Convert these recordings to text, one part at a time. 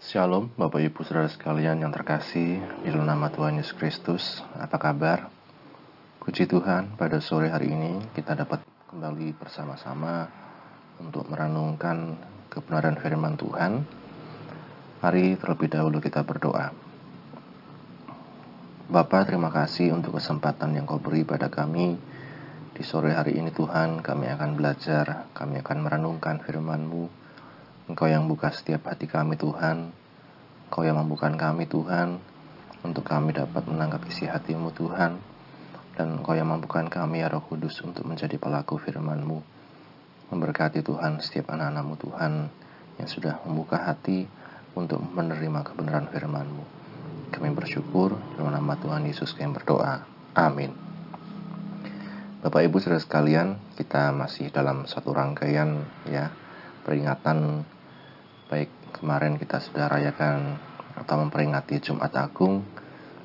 Shalom Bapak Ibu Saudara sekalian yang terkasih di dalam nama Tuhan Yesus Kristus. Apa kabar? Puji Tuhan, pada sore hari ini kita dapat kembali bersama-sama untuk merenungkan kebenaran firman Tuhan. Mari terlebih dahulu kita berdoa. Bapak, terima kasih untuk kesempatan yang kau beri pada kami. Di sore hari ini Tuhan, kami akan belajar, kami akan merenungkan firman-Mu Engkau yang buka setiap hati kami Tuhan. Engkau yang membukakan kami Tuhan Untuk kami dapat menangkap isi hatimu Tuhan. Dan Engkau yang membukakan kami ya Roh Kudus Untuk menjadi pelaku firmanmu. Memberkati Tuhan setiap anak-anakmu Tuhan Yang sudah membuka hati Untuk menerima kebenaran firmanmu. Kami bersyukur dalam nama Tuhan Yesus kami berdoa. Amin. Bapak Ibu saudara sekalian, kita masih dalam satu rangkaian ya peringatan Baik, kemarin kita sudah rayakan atau memperingati Jumat Agung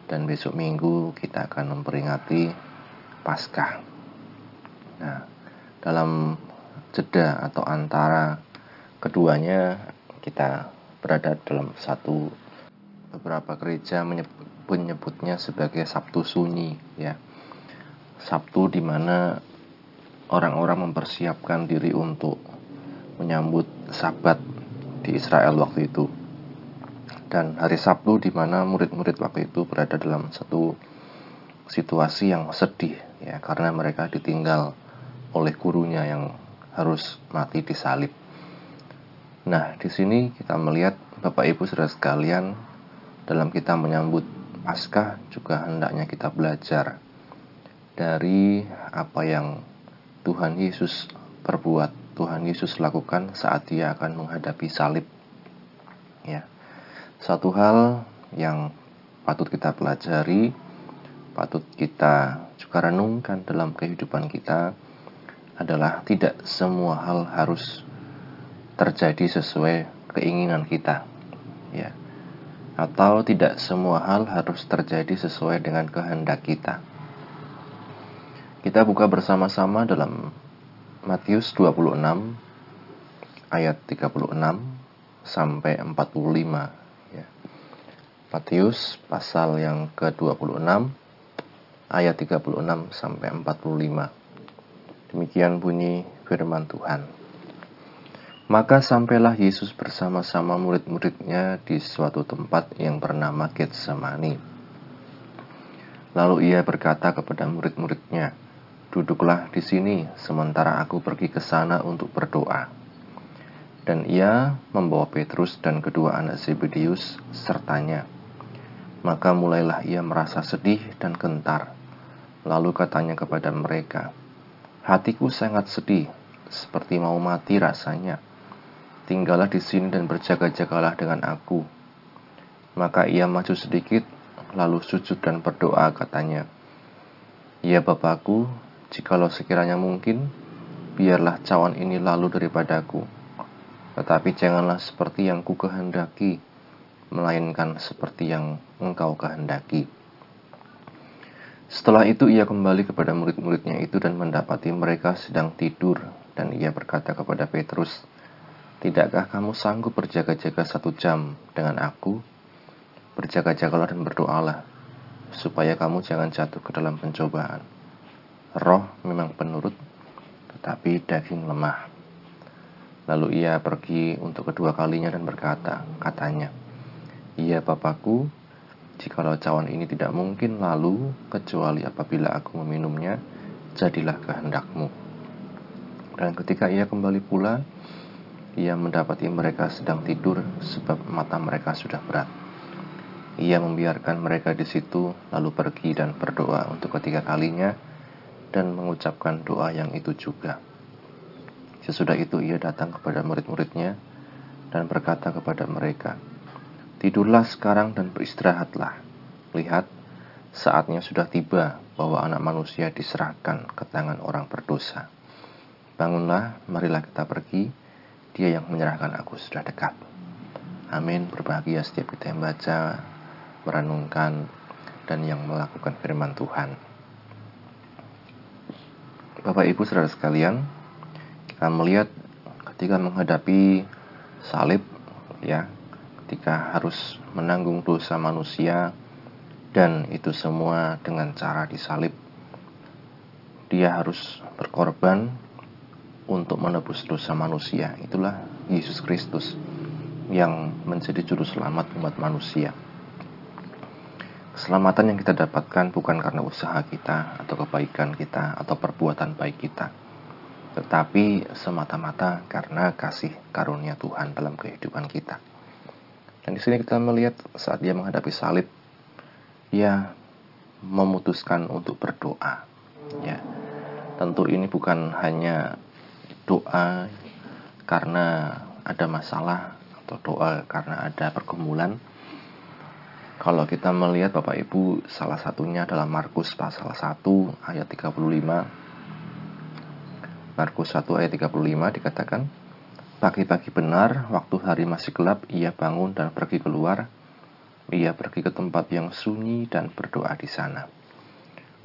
dan besok Minggu kita akan memperingati Paskah. Nah, dalam jeda atau antara keduanya kita berada dalam satu beberapa gereja menyebutnya sebagai Sabtu Sunyi ya. Sabtu di mana orang-orang mempersiapkan diri untuk menyambut Sabat di Israel waktu itu. Dan hari Sabtu di mana murid-murid waktu itu berada dalam satu situasi yang sedih ya karena mereka ditinggal oleh gurunya yang harus mati disalib. Nah, di sini kita melihat Bapak Ibu Saudara sekalian dalam kita menyambut Paskah juga hendaknya kita belajar dari apa yang Tuhan Yesus perbuat Tuhan Yesus lakukan saat dia akan menghadapi salib. Ya. Satu hal yang patut kita pelajari, patut kita juga renungkan dalam kehidupan kita adalah tidak semua hal harus terjadi sesuai keinginan kita. Ya. Atau tidak semua hal harus terjadi sesuai dengan kehendak kita. Kita buka bersama-sama dalam Matius 26 ayat 36 sampai 45 ya. Matius pasal yang ke-26 ayat 36 sampai 45. Demikian bunyi firman Tuhan. Maka sampailah Yesus bersama-sama murid-muridnya di suatu tempat yang bernama Getsemani. Lalu ia berkata kepada murid-muridnya, Duduklah di sini sementara aku pergi ke sana untuk berdoa. Dan ia membawa Petrus dan kedua anak Zebedeus sertanya. Maka mulailah ia merasa sedih dan gentar. Lalu katanya kepada mereka, Hatiku sangat sedih, seperti mau mati rasanya. Tinggallah di sini dan berjaga-jagalah dengan aku. Maka ia maju sedikit, lalu sujud dan berdoa katanya, Ya Bapakku, Jikalau sekiranya mungkin, biarlah cawan ini lalu daripadaku. Tetapi janganlah seperti yang ku kehendaki, melainkan seperti yang engkau kehendaki. Setelah itu ia kembali kepada murid-muridnya itu dan mendapati mereka sedang tidur dan ia berkata kepada Petrus, Tidakkah kamu sanggup berjaga-jaga satu jam dengan aku? Berjaga-jagalah dan berdoalah, supaya kamu jangan jatuh ke dalam pencobaan. Roh memang penurut, tetapi daging lemah. Lalu ia pergi untuk kedua kalinya dan berkata, katanya, Iya Bapakku, jikalau cawan ini tidak mungkin lalu, kecuali apabila aku meminumnya, jadilah kehendakmu. Dan ketika ia kembali pula, ia mendapati mereka sedang tidur sebab mata mereka sudah berat. Ia membiarkan mereka di situ, lalu pergi dan berdoa untuk ketiga kalinya, dan mengucapkan doa yang itu juga. Sesudah itu ia datang kepada murid-muridnya dan berkata kepada mereka, Tidurlah sekarang dan beristirahatlah. Lihat, saatnya sudah tiba bahwa anak manusia diserahkan ke tangan orang berdosa. Bangunlah, marilah kita pergi, dia yang menyerahkan aku sudah dekat. Amin, berbahagia setiap kita yang baca, merenungkan, dan yang melakukan firman Tuhan. Bapak Ibu Saudara sekalian, kita melihat ketika menghadapi salib ya, ketika harus menanggung dosa manusia dan itu semua dengan cara disalib. Dia harus berkorban untuk menebus dosa manusia. Itulah Yesus Kristus yang menjadi juru selamat umat manusia. Keselamatan yang kita dapatkan bukan karena usaha kita atau kebaikan kita atau perbuatan baik kita, tetapi semata-mata karena kasih karunia Tuhan dalam kehidupan kita. Dan di sini kita melihat saat dia menghadapi salib, ia memutuskan untuk berdoa. Ya, tentu ini bukan hanya doa karena ada masalah atau doa karena ada pergumulan, kalau kita melihat Bapak Ibu, salah satunya adalah Markus pasal 1 ayat 35. Markus 1 ayat 35 dikatakan, Pagi-pagi benar, waktu hari masih gelap, ia bangun dan pergi keluar. Ia pergi ke tempat yang sunyi dan berdoa di sana.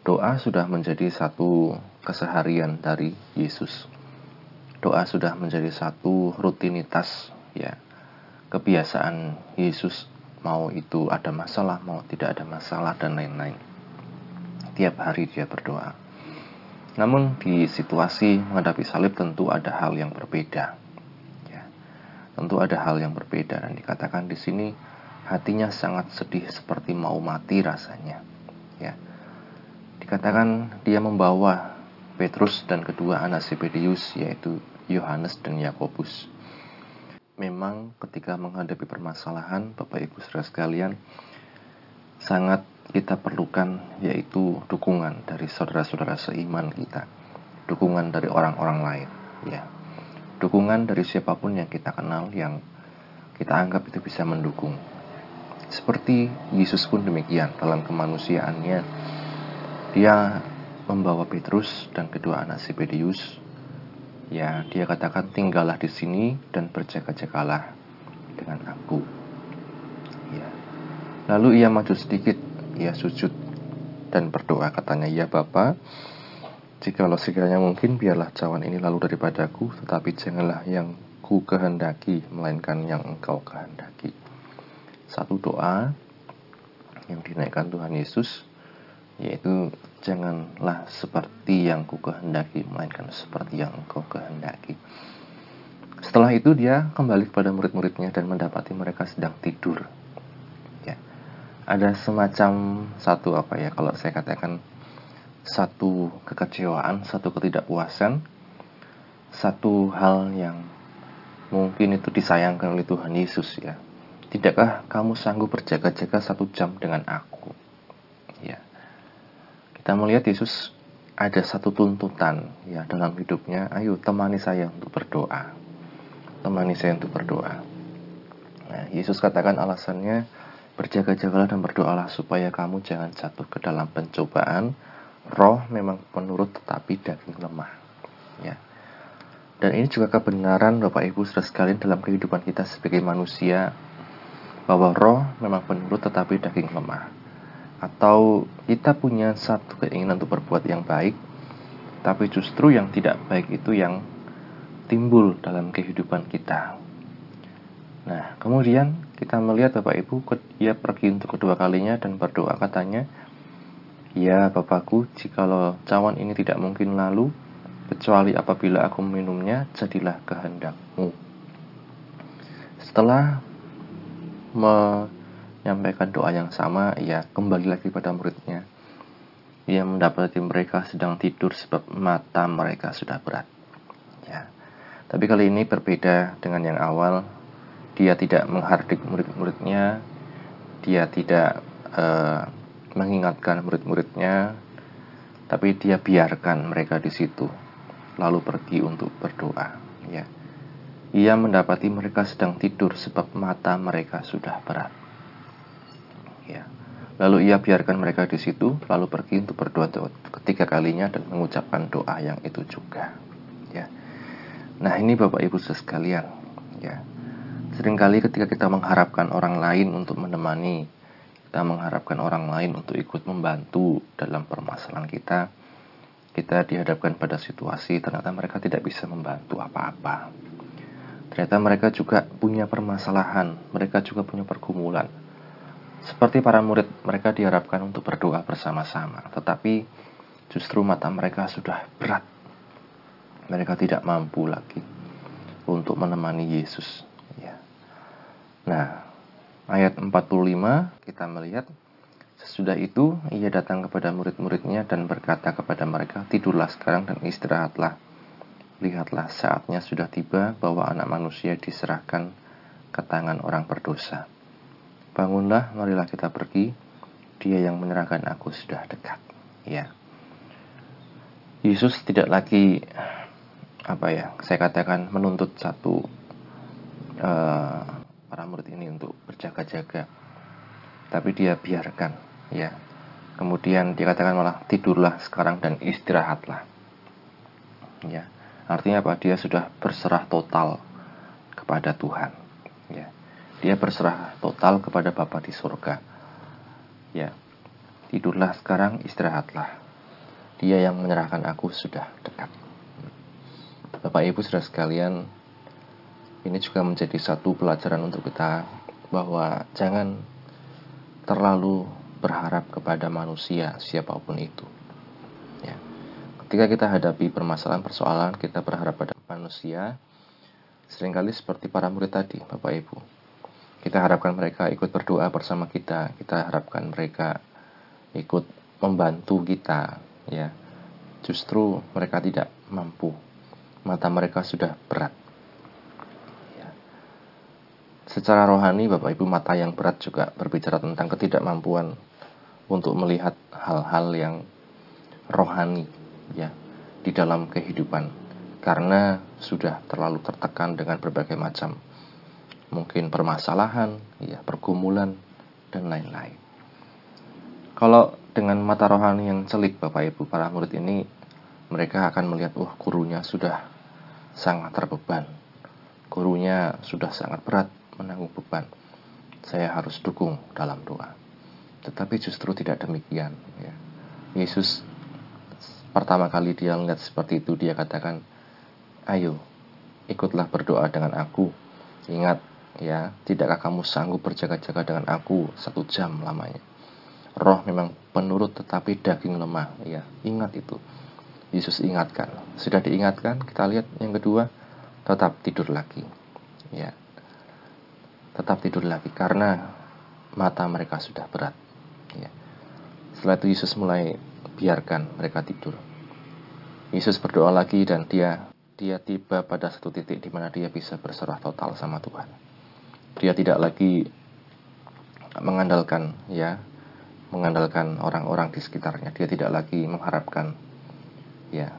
Doa sudah menjadi satu keseharian dari Yesus. Doa sudah menjadi satu rutinitas, ya, kebiasaan Yesus mau itu ada masalah, mau tidak ada masalah, dan lain-lain. Tiap hari dia berdoa. Namun di situasi menghadapi salib tentu ada hal yang berbeda. Ya, tentu ada hal yang berbeda dan dikatakan di sini hatinya sangat sedih seperti mau mati rasanya. Ya, dikatakan dia membawa Petrus dan kedua anak Zebedius yaitu Yohanes dan Yakobus memang ketika menghadapi permasalahan Bapak Ibu Saudara sekalian sangat kita perlukan yaitu dukungan dari saudara-saudara seiman kita, dukungan dari orang-orang lain, ya. Dukungan dari siapa pun yang kita kenal yang kita anggap itu bisa mendukung. Seperti Yesus pun demikian dalam kemanusiaannya. Dia membawa Petrus dan kedua anak Zebedius Ya, dia katakan tinggallah di sini dan berjaga-jagalah dengan aku. Ya. Lalu ia maju sedikit, ia sujud dan berdoa katanya, "Ya Bapa, jikalau sekiranya mungkin biarlah cawan ini lalu daripadaku, tetapi janganlah yang ku kehendaki melainkan yang engkau kehendaki." Satu doa yang dinaikkan Tuhan Yesus yaitu janganlah seperti yang ku kehendaki melainkan seperti yang engkau kehendaki. Setelah itu dia kembali kepada murid-muridnya dan mendapati mereka sedang tidur. Ya. Ada semacam satu apa ya kalau saya katakan satu kekecewaan satu ketidakpuasan satu hal yang mungkin itu disayangkan oleh Tuhan Yesus ya. Tidakkah kamu sanggup berjaga-jaga satu jam dengan aku kita melihat Yesus ada satu tuntutan ya dalam hidupnya, ayo temani saya untuk berdoa. Temani saya untuk berdoa. Nah, Yesus katakan alasannya berjaga-jagalah dan berdoalah supaya kamu jangan jatuh ke dalam pencobaan. Roh memang penurut tetapi daging lemah. Ya. Dan ini juga kebenaran Bapak Ibu sudah sekalian dalam kehidupan kita sebagai manusia bahwa roh memang penurut tetapi daging lemah atau kita punya satu keinginan untuk berbuat yang baik, tapi justru yang tidak baik itu yang timbul dalam kehidupan kita. Nah, kemudian kita melihat Bapak Ibu, ia pergi untuk kedua kalinya dan berdoa katanya, Ya Bapakku, jikalau cawan ini tidak mungkin lalu, kecuali apabila aku minumnya, jadilah kehendakmu. Setelah me menyampaikan doa yang sama, ia kembali lagi pada muridnya. Ia mendapati mereka sedang tidur sebab mata mereka sudah berat. Ya. Tapi kali ini berbeda dengan yang awal. Dia tidak menghardik murid-muridnya. Dia tidak uh, mengingatkan murid-muridnya. Tapi dia biarkan mereka di situ. Lalu pergi untuk berdoa. Ya. Ia mendapati mereka sedang tidur sebab mata mereka sudah berat. Ya. Lalu ia biarkan mereka di situ, lalu pergi untuk berdoa ketiga kalinya dan mengucapkan doa yang itu juga. Ya. Nah ini Bapak Ibu sekalian, ya. Seringkali ketika kita mengharapkan orang lain untuk menemani, kita mengharapkan orang lain untuk ikut membantu dalam permasalahan kita, kita dihadapkan pada situasi ternyata mereka tidak bisa membantu apa-apa. Ternyata mereka juga punya permasalahan, mereka juga punya pergumulan. Seperti para murid, mereka diharapkan untuk berdoa bersama-sama, tetapi justru mata mereka sudah berat. Mereka tidak mampu lagi untuk menemani Yesus. Ya. Nah, ayat 45 kita melihat Sesudah itu, ia datang kepada murid-muridnya dan berkata kepada mereka, Tidurlah sekarang dan istirahatlah. Lihatlah, saatnya sudah tiba bahwa anak manusia diserahkan ke tangan orang berdosa. Bangunlah, marilah kita pergi. Dia yang menyerahkan aku sudah dekat. Ya. Yesus tidak lagi apa ya, saya katakan menuntut satu uh, para murid ini untuk berjaga-jaga. Tapi dia biarkan ya kemudian dikatakan malah tidurlah sekarang dan istirahatlah ya artinya apa dia sudah berserah total kepada Tuhan ya dia berserah total kepada Bapa di surga ya tidurlah sekarang istirahatlah dia yang menyerahkan aku sudah dekat Bapak Ibu sudah sekalian ini juga menjadi satu pelajaran untuk kita bahwa jangan terlalu berharap kepada manusia siapa pun itu. Ya. Ketika kita hadapi permasalahan persoalan, kita berharap pada manusia, sering kali seperti para murid tadi, Bapak Ibu. Kita harapkan mereka ikut berdoa bersama kita, kita harapkan mereka ikut membantu kita, ya. Justru mereka tidak mampu. Mata mereka sudah berat. Ya. Secara rohani, Bapak Ibu, mata yang berat juga berbicara tentang ketidakmampuan untuk melihat hal-hal yang rohani ya di dalam kehidupan karena sudah terlalu tertekan dengan berbagai macam mungkin permasalahan, ya, pergumulan dan lain-lain. Kalau dengan mata rohani yang celik Bapak Ibu para murid ini mereka akan melihat wah gurunya sudah sangat terbeban. Gurunya sudah sangat berat menanggung beban. Saya harus dukung dalam doa. Tetapi justru tidak demikian. Ya. Yesus pertama kali dia melihat seperti itu, dia katakan, ayo ikutlah berdoa dengan aku. Ingat ya, tidakkah kamu sanggup berjaga-jaga dengan aku satu jam lamanya? Roh memang penurut tetapi daging lemah. Ya, ingat itu. Yesus ingatkan. Sudah diingatkan, kita lihat yang kedua, tetap tidur lagi. Ya. Tetap tidur lagi karena mata mereka sudah berat. Ya. Setelah itu Yesus mulai biarkan mereka tidur. Yesus berdoa lagi dan dia dia tiba pada satu titik di mana dia bisa berserah total sama Tuhan. Dia tidak lagi mengandalkan ya mengandalkan orang-orang di sekitarnya. Dia tidak lagi mengharapkan ya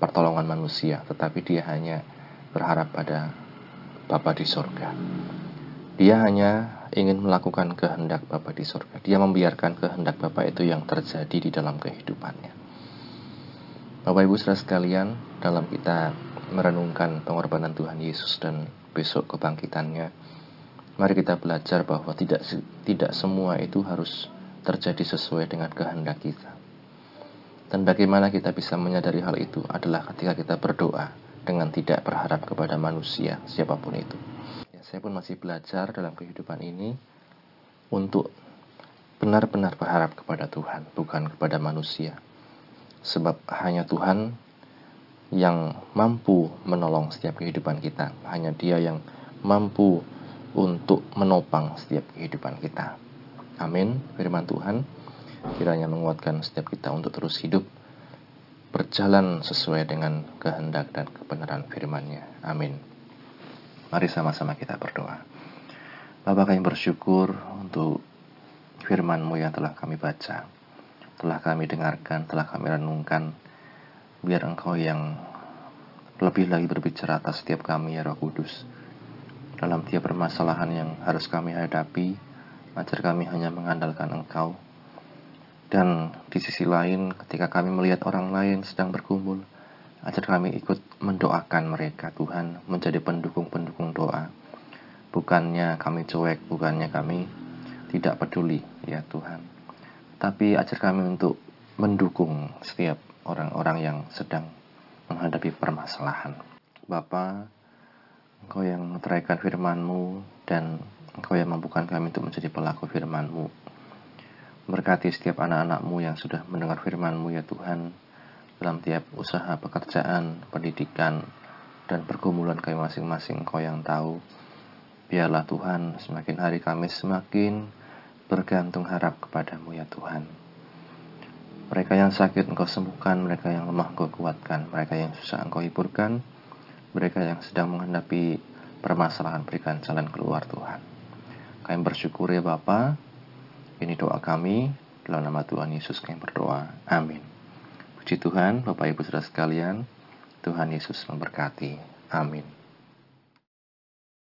pertolongan manusia, tetapi dia hanya berharap pada Bapa di sorga. Dia hanya ingin melakukan kehendak Bapa di surga. Dia membiarkan kehendak Bapa itu yang terjadi di dalam kehidupannya. Bapak Ibu saudara sekalian, dalam kita merenungkan pengorbanan Tuhan Yesus dan besok kebangkitannya, mari kita belajar bahwa tidak tidak semua itu harus terjadi sesuai dengan kehendak kita. Dan bagaimana kita bisa menyadari hal itu adalah ketika kita berdoa dengan tidak berharap kepada manusia, siapa pun itu saya pun masih belajar dalam kehidupan ini untuk benar-benar berharap kepada Tuhan, bukan kepada manusia. Sebab hanya Tuhan yang mampu menolong setiap kehidupan kita. Hanya Dia yang mampu untuk menopang setiap kehidupan kita. Amin. Firman Tuhan kiranya menguatkan setiap kita untuk terus hidup berjalan sesuai dengan kehendak dan kebenaran firman-Nya. Amin. Mari sama-sama kita berdoa. Bapak kami bersyukur untuk firman-Mu yang telah kami baca, telah kami dengarkan, telah kami renungkan. Biar Engkau yang lebih lagi berbicara atas setiap kami ya Roh Kudus. Dalam tiap permasalahan yang harus kami hadapi, ajar kami hanya mengandalkan Engkau. Dan di sisi lain, ketika kami melihat orang lain sedang berkumpul, Ajar kami ikut mendoakan mereka Tuhan menjadi pendukung-pendukung doa. Bukannya kami cuek, bukannya kami tidak peduli ya Tuhan. Tapi ajar kami untuk mendukung setiap orang-orang yang sedang menghadapi permasalahan. Bapa, Engkau yang mengeraikan firman-Mu dan Engkau yang mampukan kami untuk menjadi pelaku firman-Mu. Berkati setiap anak-anak-Mu yang sudah mendengar firman-Mu ya Tuhan, dalam tiap usaha pekerjaan, pendidikan, dan pergumulan kami masing-masing Engkau yang tahu. Biarlah Tuhan, semakin hari kami semakin bergantung harap kepadamu ya Tuhan. Mereka yang sakit Engkau sembuhkan, mereka yang lemah Engkau kuatkan, mereka yang susah Engkau hiburkan, mereka yang sedang menghadapi permasalahan berikan jalan keluar Tuhan. Kami bersyukur ya Bapa. Ini doa kami dalam nama Tuhan Yesus kami berdoa. Amin. Puji Tuhan, Bapak Ibu Saudara sekalian, Tuhan Yesus memberkati. Amin.